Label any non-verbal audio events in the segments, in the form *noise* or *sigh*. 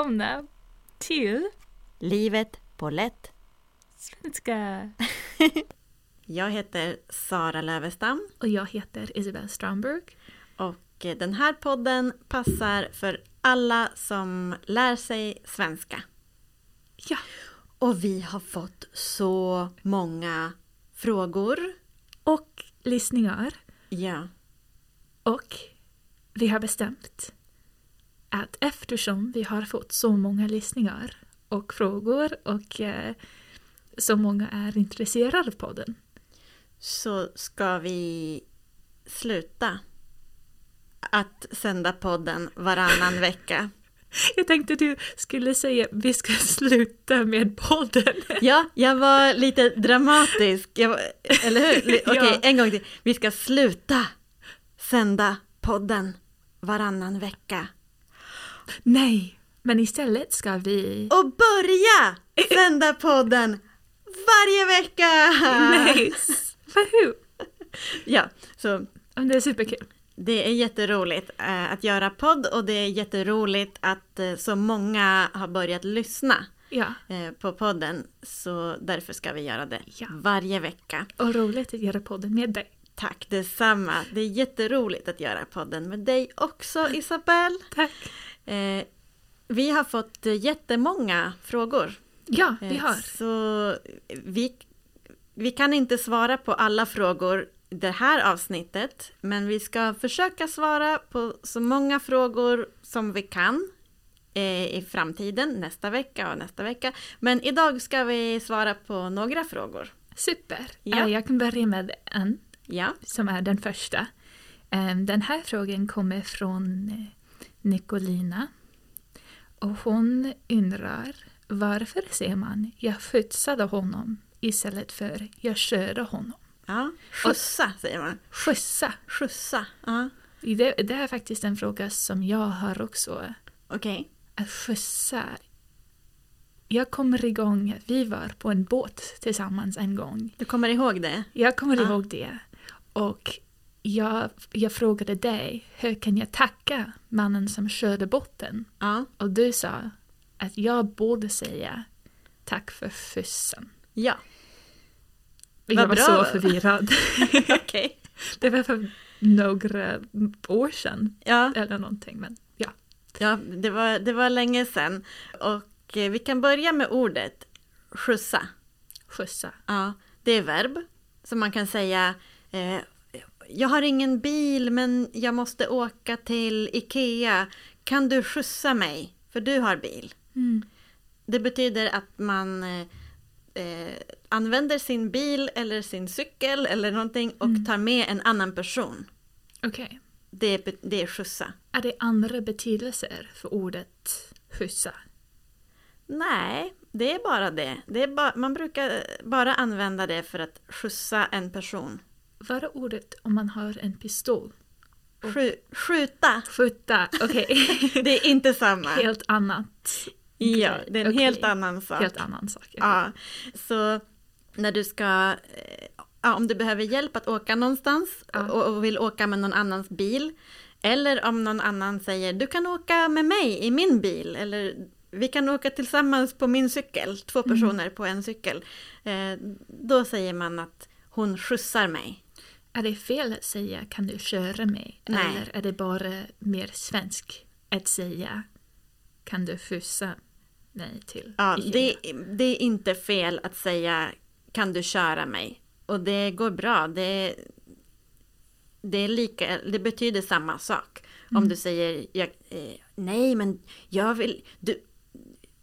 välkomna till Livet på lätt. Svenska. *laughs* Jag heter Sara Lövestam Och jag heter Isabel Stromberg. och eh, den här podden passar för alla som lär sig svenska. Ja. Och vi har fått så många frågor. Och lyssningar. Ja, Och vi har bestämt att eftersom vi har fått så många lyssningar och frågor och eh, så många är intresserade av podden. så ska vi sluta att sända podden varannan *laughs* vecka. Jag tänkte du skulle säga vi ska sluta med podden. *laughs* Ja, jag var lite dramatisk. Var, eller hur? *laughs* Okej, Ja. en gång till. Vi ska sluta sända podden varannan vecka. Nej, men istället ska vi... Och börja sända podden varje vecka! Nice! Woohoo! Ja, så Det är superkul. det är jätteroligt eh, att göra podd och det är jätteroligt att eh, så många har börjat lyssna Ja, eh, på podden. Så därför ska vi göra det Ja. varje vecka. och roligt att göra podden med dig. Tack detsamma. Det är jätteroligt att göra podden med dig också Isabelle. Tack! Eh, vi har fått jättemånga frågor. Ja, vi Eh, har. Så vi, vi kan inte svara på alla frågor i det här avsnittet, men vi ska försöka svara på så många frågor som vi kan eh, i framtiden, nästa vecka och nästa vecka. Men idag ska vi svara på några frågor. Super! Ja. Jag kan börja med en Ja, som är den första. Eh, Den här frågan kommer från eh, Nicolina. Och hon undrar varför säger man jag skjutsade honom istället för jag körde honom? ja. skjutsa säger man. Skjutsa! Skjutsa, ja. Det, det är faktiskt en fråga som jag har också. Okej. Att skjutsa. Jag kommer igång, vi var på en båt tillsammans en gång. Du kommer ihåg det? Jag kommer Ja. ihåg det. Och jag, jag frågade dig, hur kan jag tacka mannen som körde båten? Ja. Och du sa att jag borde säga tack för skjutsen. Ja. Vad Jag var bra. så förvirrad. *laughs* Okej. det var för några år sedan Ja. eller någonting. Men ja, Ja, det var, det var länge sedan. Och eh, vi kan börja med ordet skjutsa. skjutsa. Ja, det är verb. Så man kan säga eh, Jag har ingen bil men jag måste åka till Ikea. Kan du skjutsa mig? För du har bil. Mm. Det betyder att man eh, eh, använder sin bil eller sin cykel eller någonting och Mm. tar med en annan person. Okej. Det, är be- det är skjutsa. Är det andra betydelser för ordet skjutsa? Nej, det är bara det. det är ba- man brukar bara använda det för att skjutsa en person. Vad är ordet om man har en pistol? Skju- skjuta, Skjuta, okej. *laughs* det är inte samma. helt annat. ja, det är en Okej. helt annan sak. Helt annan sak. okej. Ja, så när du ska, eh, ja, om du behöver hjälp att åka någonstans Ja. och, och vill åka med någon annans bil. Eller om någon annan säger du kan åka med mig i min bil. Eller vi kan åka tillsammans på min cykel, två Mm. personer på en cykel. Eh, då säger man att hon skjutsar mig. Är det fel att säga kan du köra mig? Nej. Eller är det bara mer svensk att säga kan du skjutsa mig till Ja, det, det är inte fel att säga kan du köra mig? Och det går bra. Det, det, är lika, det betyder samma sak. Om du säger eh, nej men jag vill... Du,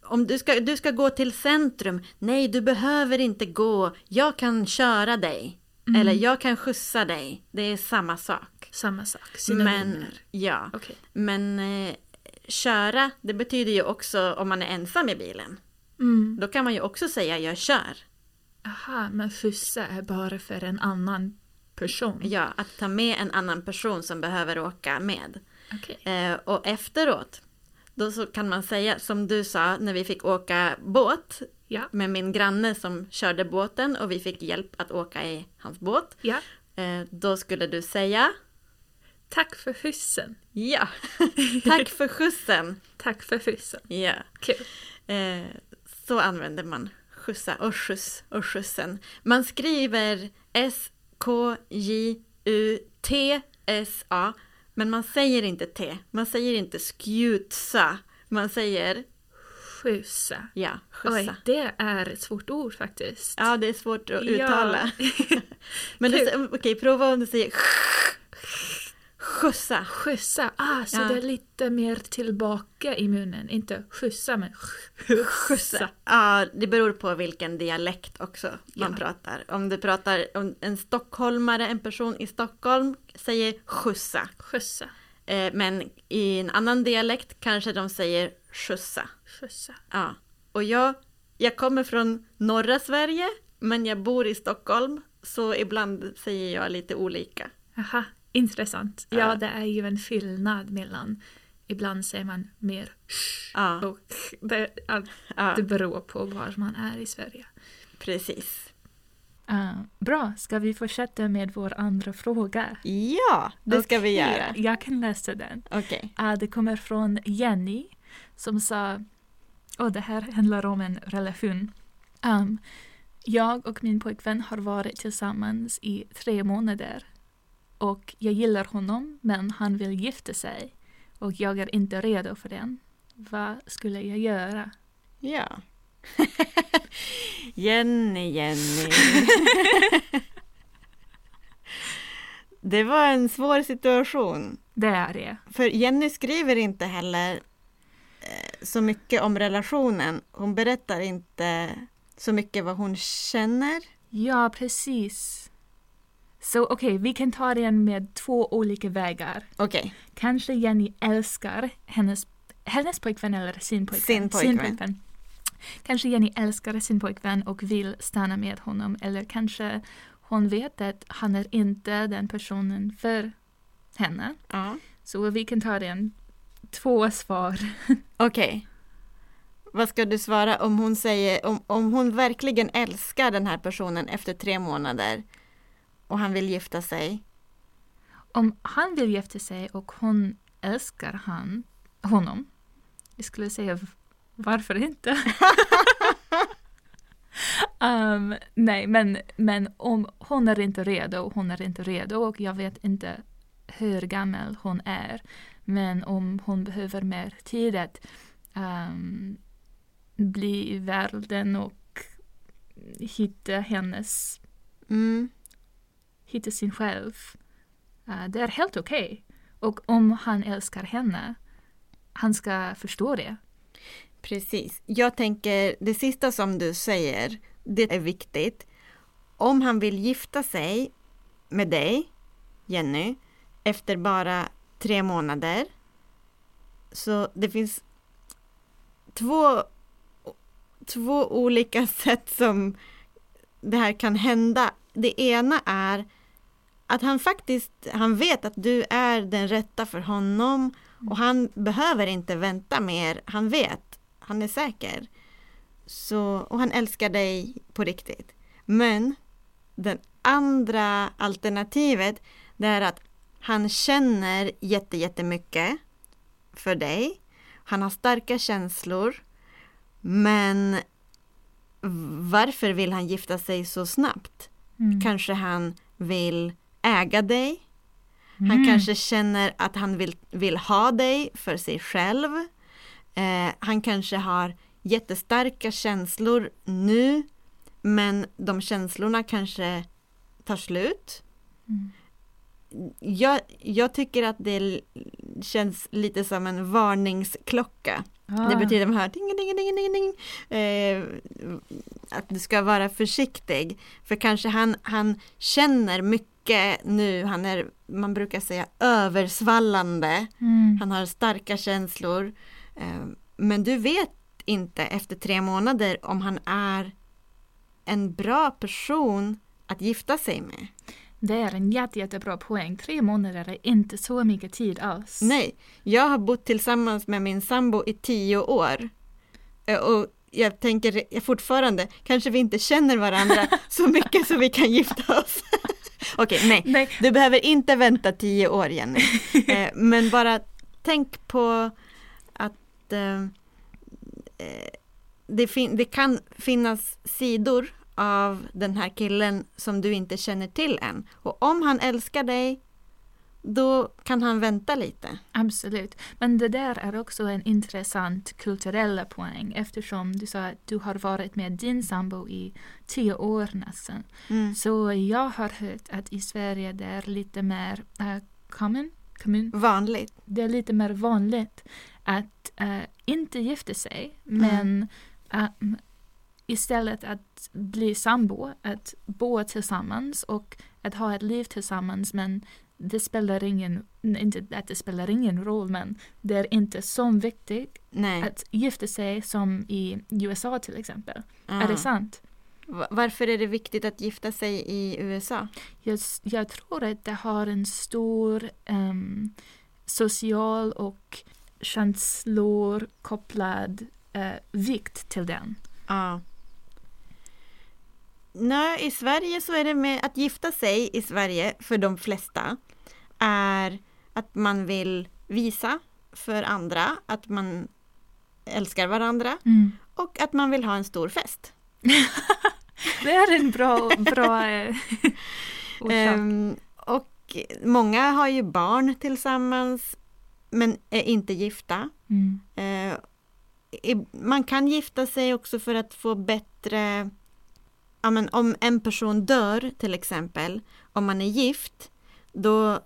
om du ska, du ska gå till centrum. Nej, du behöver inte gå. Jag kan köra dig. Eller jag kan skjutsa dig. Det är samma sak. Samma sak, Men, synonymer. ja. Okej. Men eh, köra, det betyder ju också om man är ensam i bilen. Mm. Då kan man ju också säga jag kör. Aha, men skjutsa är bara för en annan person? Ja, att ta med en annan person som behöver åka med. Okej. Eh, och efteråt, då så kan man säga som du sa när vi fick åka båt Ja. med min granne som körde båten och vi fick hjälp att åka i hans båt. Ja. Eh, då skulle du säga Tack för skjutsen. Ja, *laughs* tack för skjutsen. Tack för skjutsen. Ja, Kul. eh, så använder man skjutsa och skjuts och skjutsen. Man skriver S-K-J-U-T-S-A, men man säger inte T. Man säger inte skjutsa. Man säger Skjutsa. ja, Oj, skjutsa. det är ett svårt ord faktiskt. Ja, det är svårt att Ja. uttala. *laughs* Men du, okej, prova om du säger skjutsa. Skjutsa, ah, så Ja. det är lite mer tillbaka i munnen. Inte skjutsa, men skjutsa. Ja, det beror på vilken dialekt också man Ja. pratar. Om du pratar om en stockholmare, en person i Stockholm säger skjutsa. Skjutsa, Eh, men i en annan dialekt kanske de säger skjutsa. skjutsa. Ja. Och jag, jag kommer från norra Sverige, men jag bor i Stockholm, så ibland säger jag lite olika. Aha, intressant. Ja. Ja, det är ju en skillnad mellan Ibland säger man mer sh Ja, och det, ja, ja det beror på var man är i Sverige. precis. Ah, bra, ska vi fortsätta med vår andra fråga? Ja, det ska vi göra. Jag kan läsa den. Okej. Ah, det kommer från Jenny som sa, och det här handlar om en relation. Um, jag och min pojkvän har varit tillsammans i tre månader och jag gillar honom men han vill gifta sig och jag är inte redo för den. Vad skulle jag göra? Ja. *laughs* Jenny, Jenny. *laughs* det var en svår situation. Det är det. För Jenny skriver inte heller så mycket om relationen. Hon berättar inte så mycket vad hon känner. Ja, precis. Så okej, vi kan ta den med två olika vägar. Okej, Kanske Jenny älskar hennes, hennes pojkvän eller sin pojkvän. Sin pojkvän. Kanske Jenny älskar sin pojkvän och vill stanna med honom. Eller kanske hon vet att han är inte den personen för henne. ja. Så vi kan ta den två svar. *laughs* Okej. Vad ska du svara om hon säger, om, om hon verkligen älskar den här personen efter tre månader och han vill gifta sig? Om han vill gifta sig och hon älskar han, honom. Jag skulle säga varför inte? um, *laughs* nej, men, men om hon är inte redo, hon är inte redo och jag vet inte hur gammal hon är. Men om hon behöver mer tid att um, bli i världen och hitta hennes, Mm. hitta sin själv. Uh, det är helt okej. Och om han älskar henne, han ska förstå det. Precis. Jag tänker, det sista som du säger, det är viktigt. Om han vill gifta sig med dig, Jenny, efter bara tre månader. Så det finns två, två olika *laughs* sätt som det här kan hända. Det ena är att han faktiskt, han vet att du är den rätta för honom och han behöver inte vänta mer. Han vet, han är säker. Så, och han älskar dig på riktigt. Men det andra alternativet det är att han känner jätte, jättemycket för dig. Han har starka känslor. Men varför vill han gifta sig så snabbt? Mm. Kanske han vill äga dig. Han Mm. kanske känner att han vill, vill ha dig för sig själv. Eh, han kanske har jättestarka känslor nu, men de känslorna kanske tar slut. Mm. Jag, jag tycker att det känns lite som en varningsklocka. Ah. Det betyder att man hör ding, ding, ding, ding, ding. Eh, att du ska vara försiktig. För kanske han, han känner mycket nu. Han är, man brukar säga översvallande. Mm. Han har starka känslor. Eh, men du vet inte efter tre månader om han är en bra person att gifta sig med. Det är en jätte, jättebra poäng. Tre månader är inte så mycket tid alls. Nej, jag har bott tillsammans med min sambo i tio år. Eh, Och jag tänker fortfarande, kanske vi inte känner varandra *laughs* så mycket så vi kan gifta oss. *laughs* Okej, nej. Nej. Du behöver inte vänta tio år Jenny. *laughs* Eh, men bara tänk på att eh, det, fin- det kan finnas sidor av den här killen som du inte känner till än. Och om han älskar dig, då kan han vänta lite. Absolut. Men det där är också en intressant kulturell poäng eftersom du sa att du har varit med din sambo i tio år nästan. Mm. Så jag har hört att i Sverige det är lite mer uh, common, common, Vanligt. det är lite mer vanligt att eh, inte gifta sig men um, istället att bli sambo, att bo tillsammans och att ha ett liv tillsammans men det spelar ingen, inte att det spelar ingen roll men det är inte så viktigt Nej. att gifta sig som i USA till exempel. Ja. Är det sant? Va- Varför är det viktigt att gifta sig i USA? Jag, jag tror att det har en stor ehm, social och känslor kopplad eh, vikt till den. Ja. Nej, i Sverige så är det med att gifta sig i Sverige för de flesta är att man vill visa för andra att man älskar varandra och att man vill ha en stor fest. *laughs* Det är en bra, bra eh, *laughs* orsak. Ehm, och många har ju barn tillsammans men är inte gifta. Mm. I- man kan gifta sig också för att få bättre ja, men om en person dör till exempel, om man är gift, då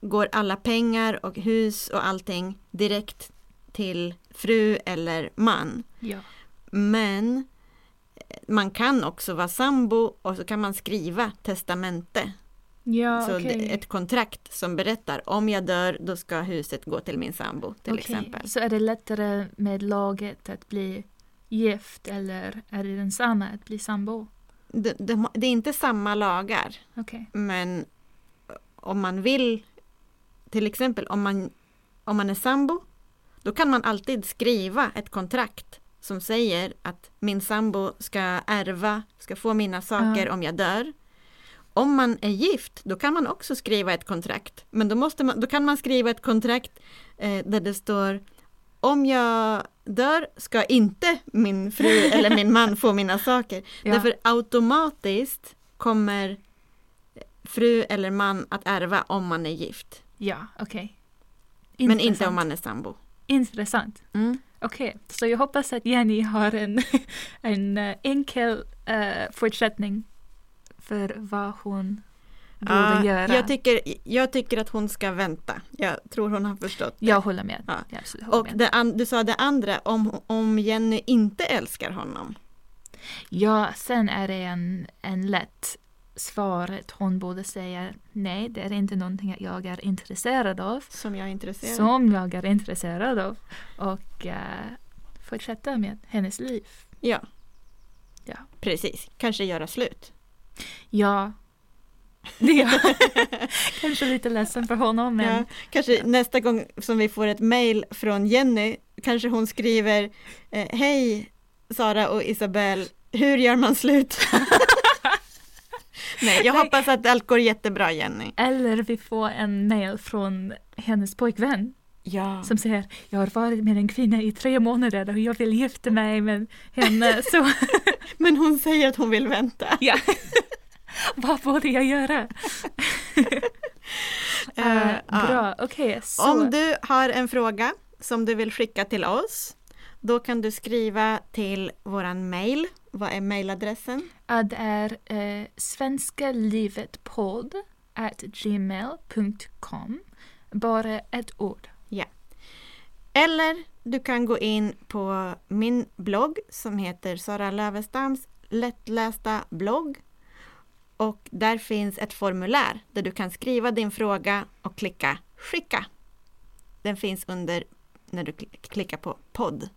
går alla pengar och hus och allting direkt till fru eller man. Ja. Men eh, man kan också vara sambo och så kan man skriva testamente. Ja, så det- ett kontrakt som berättar om jag dör då ska huset gå till min sambo till Okej, exempel. Så är det lättare med laget att bli gift eller är det densamma att bli sambo? Det, det, det är inte samma lagar. Okej. Men om man vill, till exempel om man, om man är sambo, då kan man alltid skriva ett kontrakt som säger att min sambo ska ärva, ska få mina saker Ja. om jag dör. Om man är gift, då kan man också skriva ett kontrakt. Men då, måste man, då kan man skriva ett kontrakt eh, där det står om jag dör ska inte min fru eller min man få mina saker. *laughs* Ja. Därför automatiskt kommer fru eller man att ärva om man är gift. Ja, okej. Men inte om man är sambo. Intressant. Mm. Okej, så jag hoppas att Jenny har en, *laughs* en eh, enkel uh, fortsättning för vad hon borde Ja, göra. jag, tycker, jag tycker att hon ska vänta. Jag tror hon har förstått det. Jag håller med. Ja. Jag absolut håller Och med. an, du sa det andra, om, om Jenny inte älskar honom. Ja, sen är det en, en lätt svar att hon borde säga nej, det är inte någonting jag är intresserad av. Som jag är intresserad. Som jag är intresserad av. Och eh, fortsätta med hennes liv. Ja. Ja. Precis, kanske göra slut. Ja. *laughs* *laughs* ja. Kanske lite ledsen för honom men Ja, kanske nästa gång som vi får ett mail från Jenny, kanske hon skriver eh, Hej Sara och Isabelle, hur gör man slut? *laughs* Nej, jag Nej. hoppas att allt går jättebra Jenny. Eller vi får en mail från hennes pojkvän Ja. som säger Jag har varit med en kvinna i tre månader och jag vill gifta mig med henne. Så Men hon säger att hon vill vänta. ja. *laughs* vad borde jag göra? *laughs* Ja. bra, okej. så Om du har en fråga som du vill skicka till oss, då kan du skriva till våran mail. Vad är mailadressen? Ja, det är eh, gmail.com. Bara ett ord. Eller du kan gå in på min blogg som heter Sara Lövestams lättlästa blogg. Och där finns ett formulär där du kan skriva din fråga och klicka skicka. Den finns under när du kli- klickar på podd.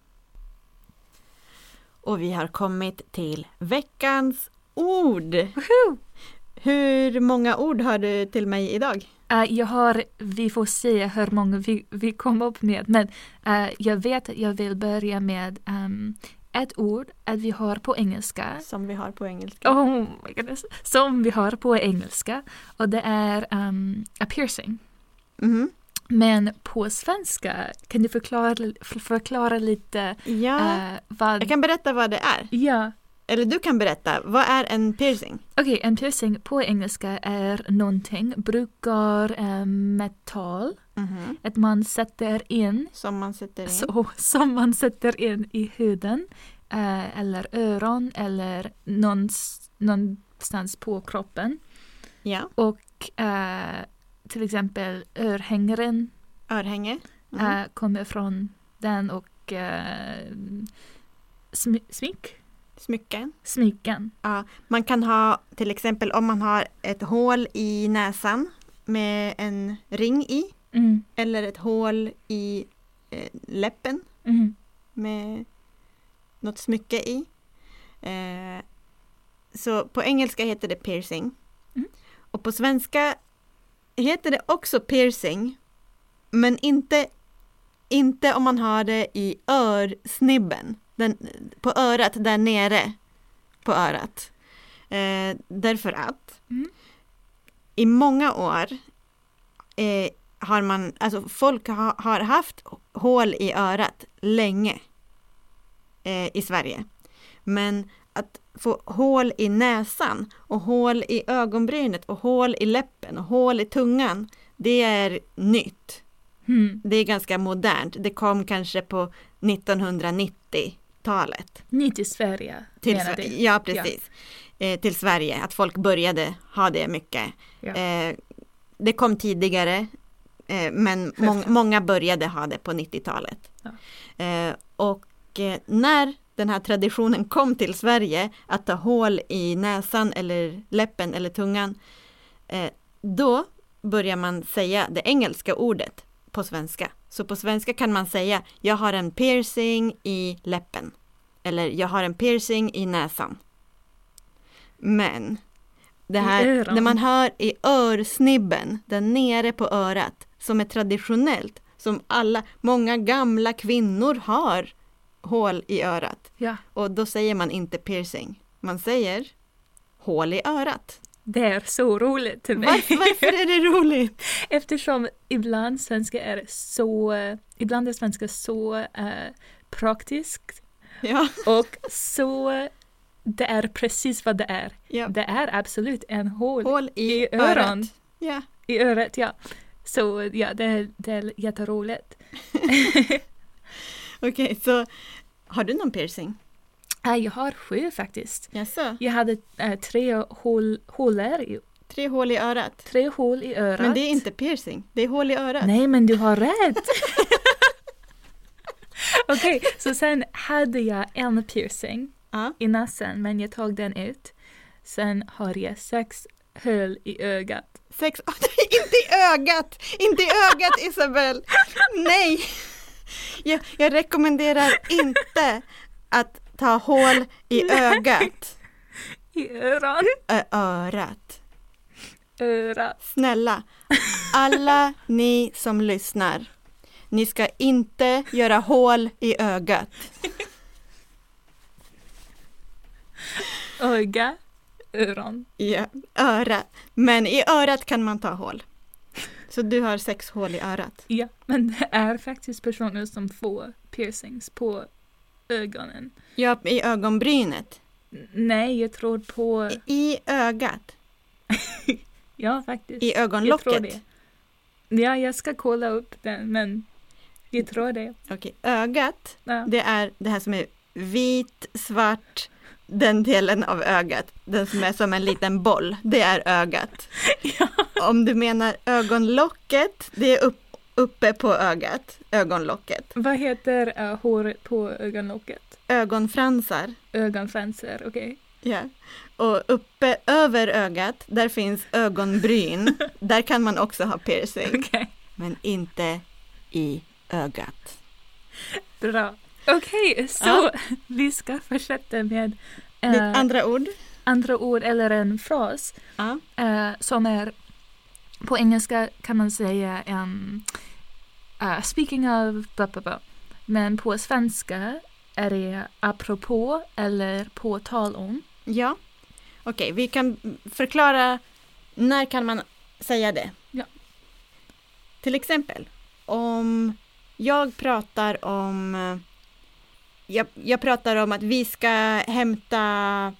Och vi har kommit till veckans ord. Hur många ord har du till mig idag? Eh, jag har, vi får se hur många vi, vi kom upp med, men eh, jag vet att jag vill börja med ehm, ett ord att vi har på engelska. Som vi har på engelska. Oh my goodness. Som vi har på engelska. Och det är um, a piercing. Mhm. Men på svenska, kan du förklara, förklara lite Ja, eh, vad... jag kan berätta vad det är. Ja, Eller du kan berätta, vad är en piercing? okej, en piercing på engelska är någonting, brukar eh, metall, Mhm. att man sätter in, Som man sätter in. så, som man sätter in i huden, eh, eller öron, eller någons, någonstans på kroppen. Ja, Och eh, till exempel örhängaren örhänge. Mhm. eh, kommer från den och eh, smi- smink, Smycken. smycken. Ja, man kan ha till exempel om man har ett hål i näsan med en ring i. Mm. Eller ett hål i eh, läppen Mm. med något smycke i. Eh, så på engelska heter det piercing. Mm. Och på svenska heter det också piercing. Men inte, inte om man har det i örsnibben. Den, på örat, där nere på örat. Eh, därför att Mm. i många år eh, har man, alltså folk ha, har haft hål i örat länge eh, i Sverige. Men att få hål i näsan och hål i ögonbrynet och hål i läppen och hål i tungan, det är nytt. Mm. Det är ganska modernt. Det kom kanske på 1990-talet. Ni till Sverige Till, menar du? ja, precis. Eh, till Sverige, att folk började ha det mycket. Ja. Eh, det kom tidigare, men må- många började ha det på 90-talet. Ja. Eh, och eh, när den här traditionen kom till Sverige, att ta hål i näsan eller läppen eller tungan, eh, då börjar man säga det engelska ordet på svenska. Så på svenska kan man säga, jag har en piercing i läppen. Eller jag har en piercing i näsan. Men det här, det man hör i örsnibben, där nere på örat, som är traditionellt, som alla, många gamla kvinnor har hål i örat. ja, Och då säger man inte piercing, man säger hål i örat. det är så roligt till mig. Varför, varför är det roligt? *laughs* Eftersom ibland svenska är så, ibland är svenska så eh, praktiskt Ja, *laughs* och så, det är precis vad det är. ja. Det är absolut en hål Hål i, i örat. öron. Ja. i örat, ja. Så ja, det är, det är jätteroligt. *laughs* Okej, så har du någon piercing? Jag har sju faktiskt. Jaså? Jag hade eh, tre hål, hålor, i, Tre hål i örat? tre hål i örat. Men det är inte piercing, det är hål i örat. Nej, men du har rätt! *laughs* *laughs* Okej, så sen hade jag en piercing Ja. i näsan, men jag tog den ut. Sen har jag sex hål i ögat. Sex, *laughs* inte i ögat! Inte i ögat Isabel! Nej! Jag, jag rekommenderar inte att ta hål i ögat. I öron, Ö, örat. örat. Snälla, alla ni som lyssnar, ni ska inte göra hål i ögat. Öga, öron. Ja, öra. Men i örat kan man ta hål. Så du har sex hål i örat. Ja, men det är faktiskt personer som får piercings på ögonen. Ja, i ögonbrynet. Nej, jag tror på... I ögat. *laughs* Ja, faktiskt. I Jag tror ögonlocket. det. Ja, jag ska kolla upp den, men jag tror det. Okej, ögat, Ja. det är det här som är vit, svart, den delen av ögat, den som är som en liten boll, det är ögat. Ja. Om du menar ögonlocket, det är upp, uppe på ögat, ögonlocket. Vad heter uh, håret på ögonlocket? Ögonfransar, Ögonfransar, okej. ja. Och uppe över ögat, där finns ögonbryn. *laughs* Där kan man också ha piercing, Okej, men inte i ögat. bra. Okej, så Ja. *laughs* vi ska fortsätta med eh, andra ord? andra ord eller en fras Ja. eh, som är på engelska kan man säga en uh, speaking of blah, blah, blah. men på svenska är det apropå eller på tal om? Ja. Okej, vi kan förklara när kan man säga det? Ja. Till exempel, om jag pratar om eh, jag, jag pratar om att vi ska hämta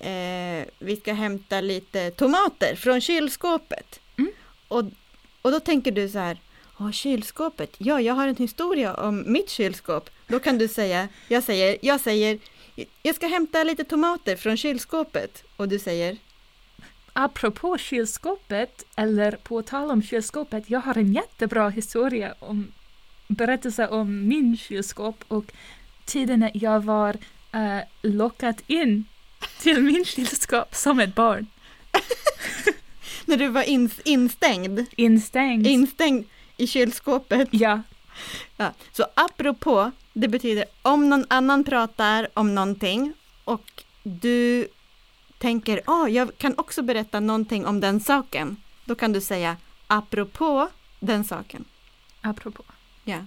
eh, vi ska hämta lite tomater från kylskåpet. Mm. Och, och då tänker du så här, Åh, kylskåpet, ja, jag har en historia om mitt kylskåp. Då kan du säga, jag säger, jag säger, jag ska hämta lite tomater från kylskåpet. Och du säger, Apropå kylskåpet, eller på tal om kylskåpet, jag har en jättebra historia om berättelse om min kylskåp och tiden jag var uh, lockat in till *laughs* min kylskåp som ett barn. *laughs* när du var in, instängd, Instängd. instängd i kylskåpet. ja, Ja. Så apropå, det betyder om någon annan pratar om någonting och du tänker, åh, jag kan också berätta någonting om den saken. Då kan du säga apropå den saken. apropå. Ja.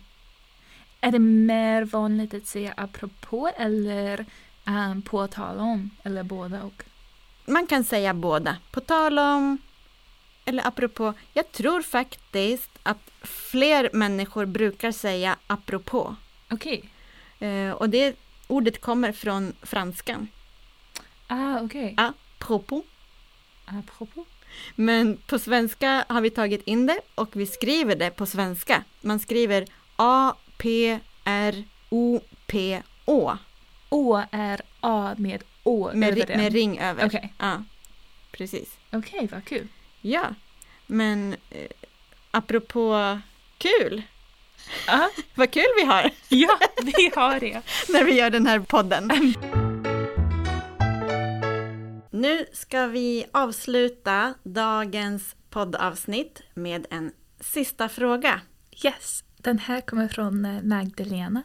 Är det mer vanligt att säga apropå eller um, på tal om, eller båda och? Man kan säga båda. På tal om, eller apropå. Jag tror faktiskt att fler människor brukar säga apropå. Okej. Eh, och det ordet kommer från franskan. Ah, okej. Apropos. Apropå. Men på svenska har vi tagit in det och vi skriver det på svenska. Man skriver A-P-R-O-P-Å Å är A med Å med, över ri- med ring över. Okej. Ja, precis. Okej, vad kul. Ja, men eh, apropå kul, Ja, *laughs* vad kul vi har *laughs* ja, vi har det. *laughs* när vi gör den här podden. Nu ska vi avsluta dagens poddavsnitt med en sista fråga. Yes, den här kommer från eh, Magdalena.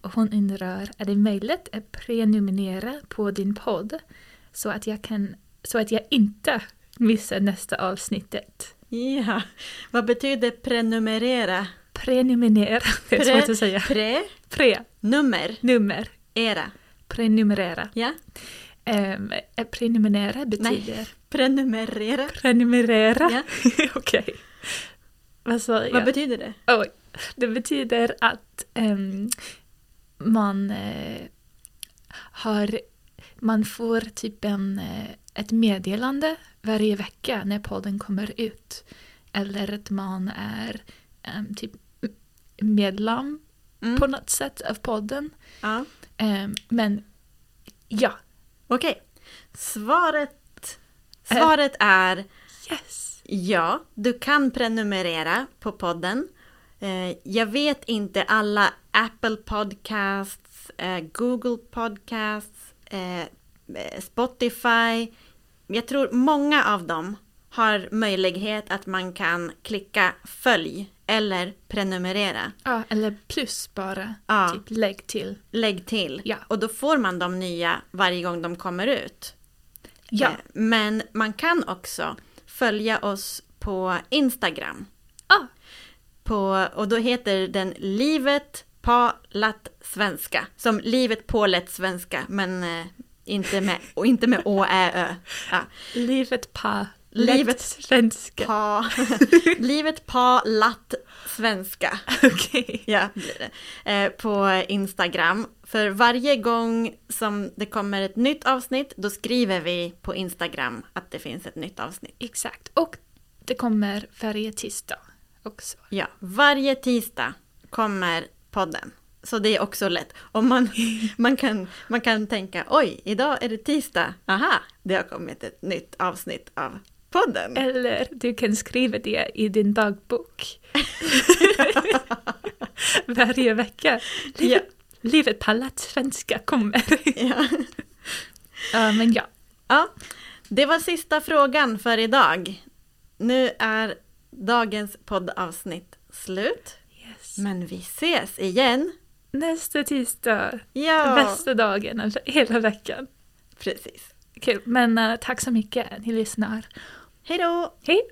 Och hon undrar, är det möjligt att prenumerera på din podd så att jag, kan, så att jag inte missar nästa avsnittet? Ja, vad betyder prenumerera? Prenumerera, det är Pre- svårt att säga. Pre, Pre, nummer, nummer, era. prenumerera. Ja, Um, prenumerera betyder prenumerera. prenumerera. Ja. *laughs* Okej. Vad sa jag? Vad betyder det? Oj. Det betyder att ehm, man eh, har man får typ en, eh, ett meddelande varje vecka när podden kommer ut. Eller att man är ehm, typ medlem Mm. på något sätt av podden. Ja. Ehm, men ja, Okej, svaret, svaret är yes. Ja, du kan prenumerera på podden. Eh, jag vet inte alla Apple Podcasts, eh, Google Podcasts, eh, Spotify. Jag tror många av dem har möjlighet att man kan klicka följ eller prenumerera. Ja, eller plus bara. Ja. Typ lägg till. Lägg till. Ja. Och då får man de nya varje gång de kommer ut. Ja, Men man kan också följa oss på Instagram. ah, På, och då heter den Livet på lätt svenska. Som livet på lätt svenska, men eh, inte med, och inte med å, ä, ö. Ja. livet på Livet svenska. Pa, *laughs* livet på lätt svenska. Okej. Ja, blir det. Eh, på Instagram. För varje gång som det kommer ett nytt avsnitt, då skriver vi på Instagram att det finns ett nytt avsnitt. Exakt. Och det kommer varje tisdag också. Ja, varje tisdag kommer podden. Så det är också lätt. Om man, *laughs* man, kan, man kan tänka, oj, idag är det tisdag. Aha, det har kommit ett nytt avsnitt av podden. Eller du kan skriva det i din dagbok. *laughs* varje vecka. Livet, livet på svenska kommer. Ja. Ja, men ja. ja, det var sista frågan för idag. Nu är dagens poddavsnitt slut. Yes. Men vi ses igen. Nästa tisdag. Ja, Bästa dagen hela veckan. precis. Kul. Men eh, tack så mycket. Ni lyssnar. Hej då! Hej!